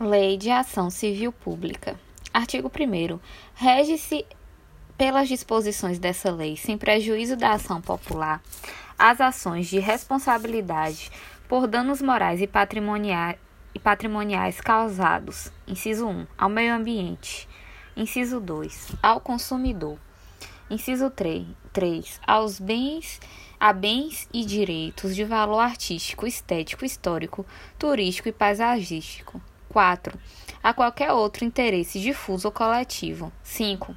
Lei de Ação Civil Pública. Artigo 1. Rege-se pelas disposições dessa lei, sem prejuízo da ação popular, as ações de responsabilidade por danos morais e patrimoniais, e patrimoniais causados, inciso 1, ao meio ambiente, inciso 2, ao consumidor, inciso 3, 3 aos bens a bens e direitos de valor artístico, estético, histórico, turístico e paisagístico. 4. A qualquer outro interesse difuso ou coletivo. 5.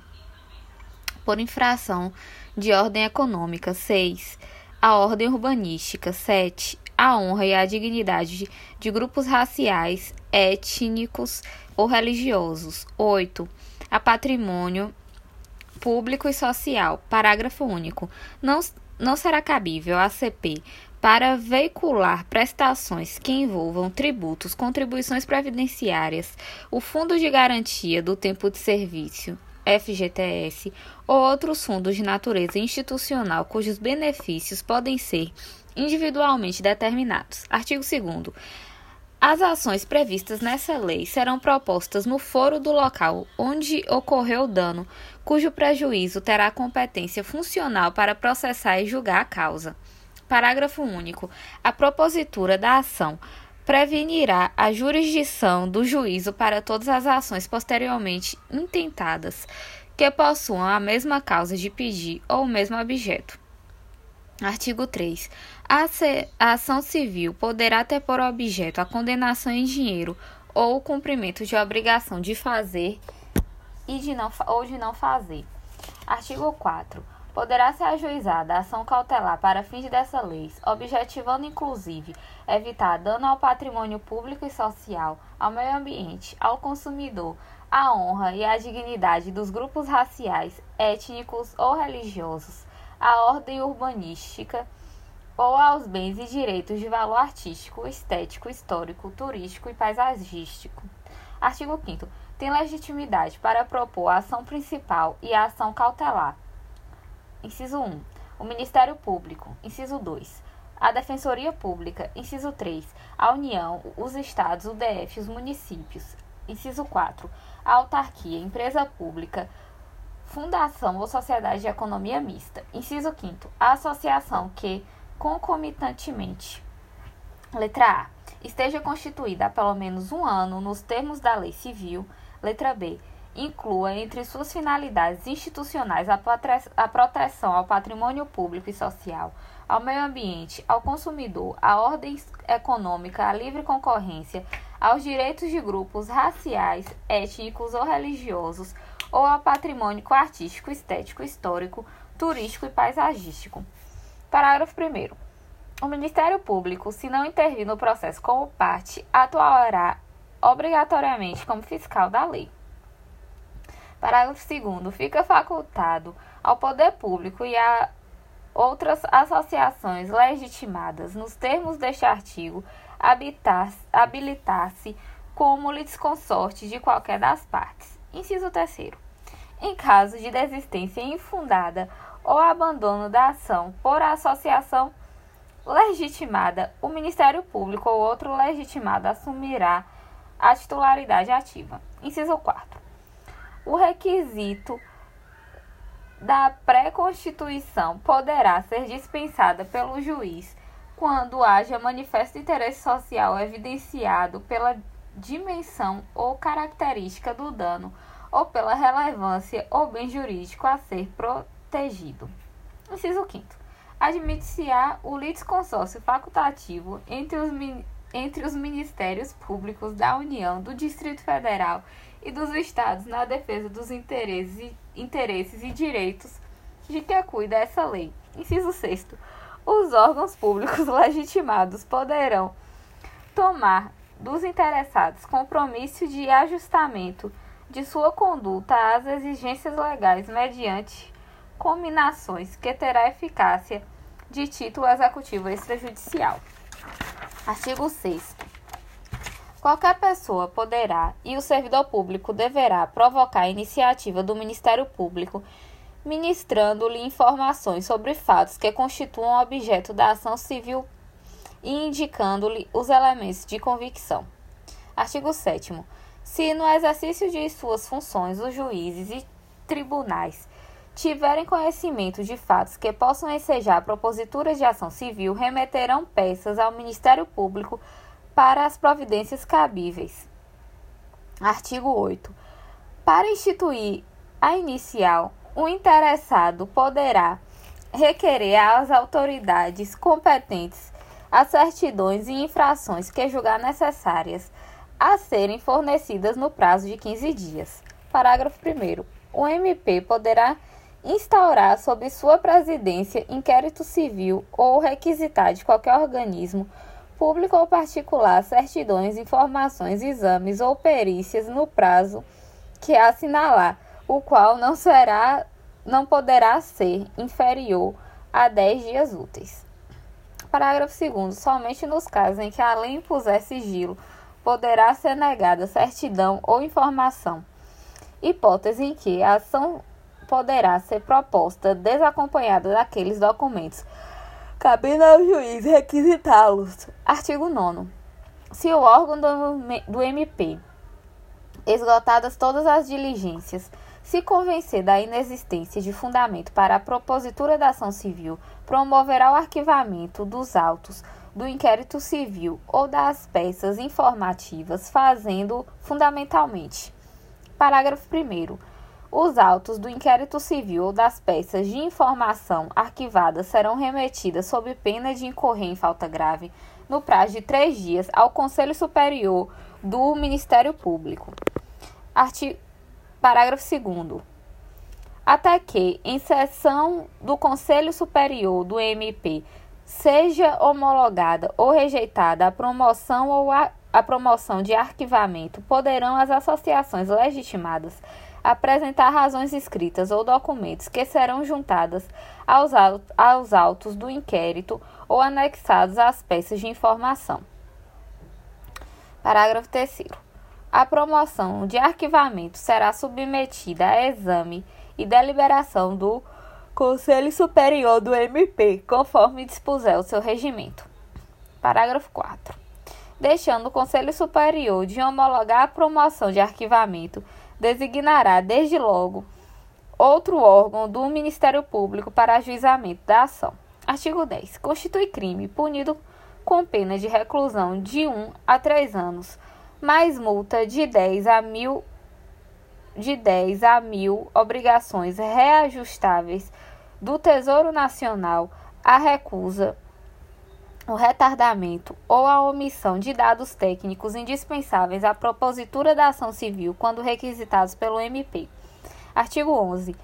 Por infração de ordem econômica. 6. A ordem urbanística. 7. A honra e a dignidade de, grupos raciais, étnicos ou religiosos. 8. A patrimônio público e social. Parágrafo único. Não, não será cabível à CP para veicular prestações que envolvam tributos, contribuições previdenciárias, o Fundo de Garantia do Tempo de Serviço, FGTS, ou outros fundos de natureza institucional cujos benefícios podem ser individualmente determinados. Artigo 2 as ações previstas nessa lei serão propostas no foro do local onde ocorreu o dano, cujo prejuízo terá competência funcional para processar e julgar a causa. Parágrafo único. A propositura da ação prevenirá a jurisdição do juízo para todas as ações posteriormente intentadas que possuam a mesma causa de pedir ou o mesmo objeto. Artigo 3. A, ação civil poderá ter por objeto a condenação em dinheiro ou o cumprimento de obrigação de fazer e de não, ou de não fazer. Artigo 4 poderá ser ajuizada a ação cautelar para fins dessa lei, objetivando inclusive evitar dano ao patrimônio público e social, ao meio ambiente, ao consumidor, à honra e à dignidade dos grupos raciais, étnicos ou religiosos, à ordem urbanística ou aos bens e direitos de valor artístico, estético, histórico, turístico e paisagístico. Artigo 5 tem legitimidade para propor a ação principal e a ação cautelar Inciso 1. O Ministério Público. Inciso 2. A Defensoria Pública. Inciso 3. A União, os Estados, o DF, os municípios. Inciso 4. A autarquia, empresa pública, fundação ou sociedade de economia mista. Inciso 5. A associação que, concomitantemente, letra A, esteja constituída há pelo menos um ano nos termos da lei civil. Letra B inclua entre suas finalidades institucionais a proteção ao patrimônio público e social, ao meio ambiente, ao consumidor, à ordem econômica, à livre concorrência, aos direitos de grupos raciais, étnicos ou religiosos, ou ao patrimônio artístico, estético, histórico, turístico e paisagístico. Parágrafo 1. O Ministério Público, se não intervir no processo como parte, atuará obrigatoriamente como fiscal da lei. Parágrafo 2. Fica facultado ao poder público e a outras associações legitimadas nos termos deste artigo habilitar-se como litisconsorte de qualquer das partes. Inciso 3. Em caso de desistência infundada ou abandono da ação por associação legitimada, o Ministério Público ou outro legitimado assumirá a titularidade ativa. Inciso 4 o requisito da pré-constituição poderá ser dispensada pelo juiz quando haja manifesto interesse social evidenciado pela dimensão ou característica do dano ou pela relevância ou bem jurídico a ser protegido. Inciso 5 Admite-se-á o litisconsórcio facultativo entre os, entre os Ministérios Públicos da União, do Distrito Federal e dos Estados na defesa dos interesses, interesses e direitos de que cuida essa lei. Inciso 6. Os órgãos públicos legitimados poderão tomar dos interessados compromisso de ajustamento de sua conduta às exigências legais mediante combinações que terá eficácia de título executivo extrajudicial. Artigo 6 Qualquer pessoa poderá e o servidor público deverá provocar a iniciativa do Ministério Público, ministrando-lhe informações sobre fatos que constituam objeto da ação civil e indicando-lhe os elementos de convicção. Artigo 7 Se no exercício de suas funções os juízes e tribunais tiverem conhecimento de fatos que possam ensejar proposituras de ação civil, remeterão peças ao Ministério Público para as providências cabíveis. Artigo 8. Para instituir a inicial, o interessado poderá requerer às autoridades competentes as certidões e infrações que julgar necessárias a serem fornecidas no prazo de 15 dias. Parágrafo 1. O MP poderá instaurar sob sua presidência inquérito civil ou requisitar de qualquer organismo, público ou particular, certidões, informações, exames ou perícias no prazo que assinalar, o qual não será não poderá ser inferior a 10 dias úteis. Parágrafo 2 somente nos casos em que a lei impuser sigilo poderá ser negada certidão ou informação. Hipótese em que a ação poderá ser proposta desacompanhada daqueles documentos, cabendo ao juiz requisitá-los. Artigo 9. Se o órgão do, do MP, esgotadas todas as diligências, se convencer da inexistência de fundamento para a propositura da ação civil, promoverá o arquivamento dos autos do inquérito civil ou das peças informativas, fazendo fundamentalmente. Parágrafo 1 os autos do inquérito civil ou das peças de informação arquivadas serão remetidas sob pena de incorrer em falta grave no prazo de três dias ao Conselho Superior do Ministério Público. Artigo, parágrafo 2 até que, em sessão do Conselho Superior do MP, seja homologada ou rejeitada a promoção ou a, a promoção de arquivamento, poderão as associações legitimadas apresentar razões escritas ou documentos que serão juntadas aos, aos autos do inquérito ou anexados às peças de informação. Parágrafo 3. A promoção de arquivamento será submetida a exame e deliberação do Conselho Superior do MP, conforme dispuser o seu regimento. Parágrafo 4. Deixando o Conselho Superior de homologar a promoção de arquivamento designará, desde logo, outro órgão do Ministério Público para ajuizamento da ação. Artigo 10. Constitui crime punido com pena de reclusão de 1 a 3 anos, mais multa de 10 a mil de 10 a mil obrigações reajustáveis do Tesouro Nacional a recusa o retardamento ou a omissão de dados técnicos indispensáveis à propositura da ação civil quando requisitados pelo MP. Artigo 11.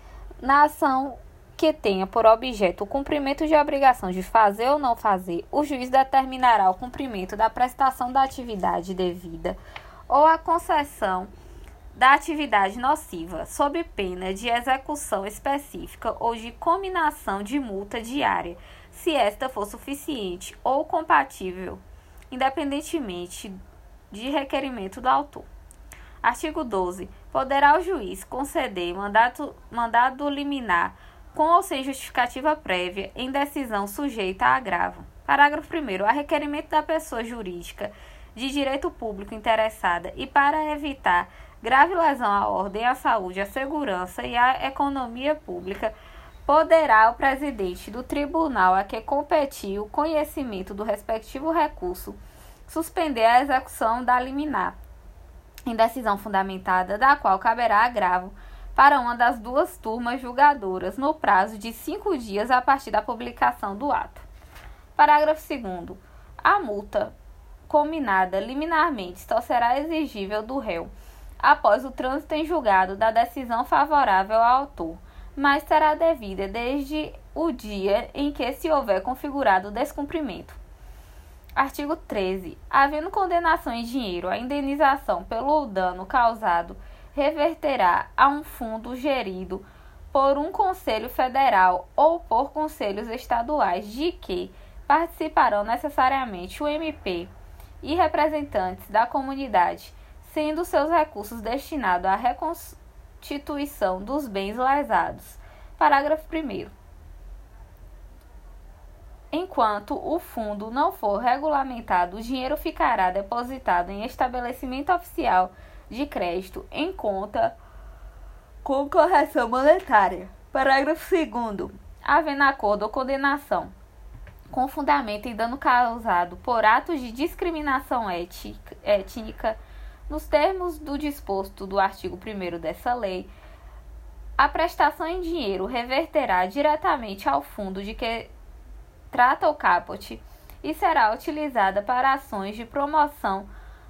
Na ação que tenha por objeto o cumprimento de obrigação de fazer ou não fazer, o juiz determinará o cumprimento da prestação da atividade devida ou a concessão da atividade nociva, sob pena de execução específica ou de cominação de multa diária se esta for suficiente ou compatível, independentemente de requerimento do autor. Artigo 12. Poderá o juiz conceder mandato, mandado liminar com ou sem justificativa prévia em decisão sujeita a agravo. Parágrafo 1. A requerimento da pessoa jurídica de direito público interessada e para evitar grave lesão à ordem, à saúde, à segurança e à economia pública, poderá o presidente do tribunal a que competir o conhecimento do respectivo recurso suspender a execução da liminar, em decisão fundamentada da qual caberá agravo para uma das duas turmas julgadoras no prazo de cinco dias a partir da publicação do ato. Parágrafo 2. A multa combinada liminarmente só será exigível do réu após o trânsito em julgado da decisão favorável ao autor mas será devida desde o dia em que se houver configurado o descumprimento. Artigo 13. Havendo condenação em dinheiro, a indenização pelo dano causado reverterá a um fundo gerido por um conselho federal ou por conselhos estaduais de que participarão necessariamente o MP e representantes da comunidade, sendo seus recursos destinados à reconstrução restituição dos bens lesados. Parágrafo 1. Enquanto o fundo não for regulamentado, o dinheiro ficará depositado em estabelecimento oficial de crédito em conta com correção monetária. Parágrafo 2. Havendo acordo ou condenação com fundamento em dano causado por atos de discriminação ética, étnica, nos termos do disposto do artigo 1 dessa lei, a prestação em dinheiro reverterá diretamente ao fundo de que trata o caput e será utilizada para ações de promoção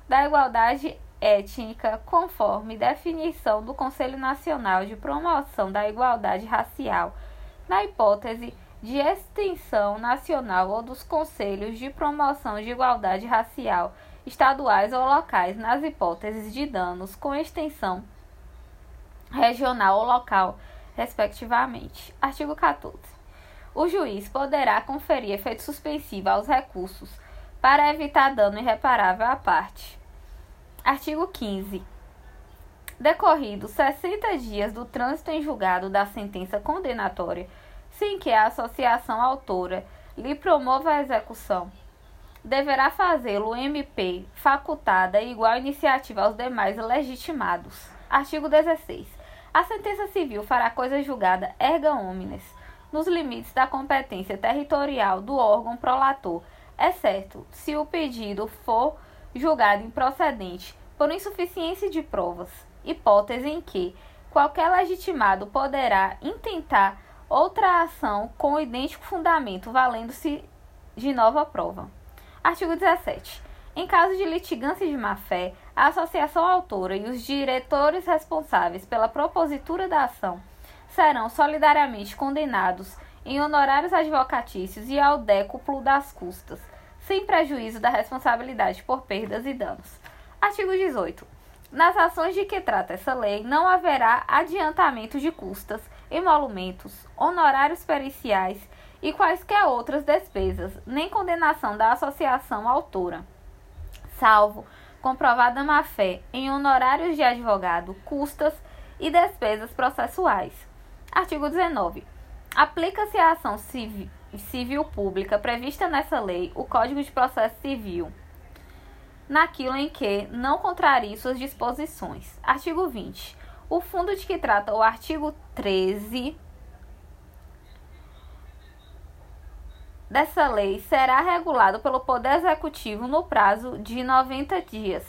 da igualdade étnica, conforme definição do Conselho Nacional de Promoção da Igualdade Racial, na hipótese de extensão nacional ou dos Conselhos de Promoção de Igualdade Racial estaduais ou locais, nas hipóteses de danos com extensão regional ou local, respectivamente. Artigo 14. O juiz poderá conferir efeito suspensivo aos recursos para evitar dano irreparável à parte. Artigo 15. Decorridos 60 dias do trânsito em julgado da sentença condenatória, sem que a associação autora lhe promova a execução, deverá fazê-lo o MP, facultada igual iniciativa aos demais legitimados. Artigo 16. A sentença civil fará coisa julgada erga omnes, nos limites da competência territorial do órgão prolator, exceto se o pedido for julgado improcedente por insuficiência de provas, hipótese em que qualquer legitimado poderá intentar outra ação com idêntico fundamento, valendo-se de nova prova. Artigo 17. Em caso de litigância de má-fé, a associação autora e os diretores responsáveis pela propositura da ação serão solidariamente condenados em honorários advocatícios e ao décuplo das custas, sem prejuízo da responsabilidade por perdas e danos. Artigo 18. Nas ações de que trata essa lei, não haverá adiantamento de custas, emolumentos, honorários periciais e quaisquer outras despesas, nem condenação da associação autora, salvo comprovada má-fé em honorários de advogado, custas e despesas processuais. Artigo 19. Aplica-se à ação civil, civil pública prevista nessa lei o Código de Processo Civil, naquilo em que não contrarie suas disposições. Artigo 20. O fundo de que trata o artigo 13 dessa lei será regulado pelo Poder Executivo no prazo de 90 dias.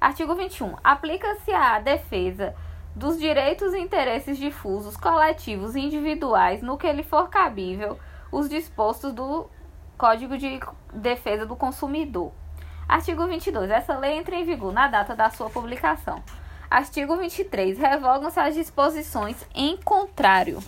Artigo 21. Aplica-se à defesa dos direitos e interesses difusos, coletivos e individuais, no que lhe for cabível, os dispostos do Código de Defesa do Consumidor. Artigo 22. Essa lei entra em vigor na data da sua publicação. Artigo 23. Revogam-se as disposições em contrário.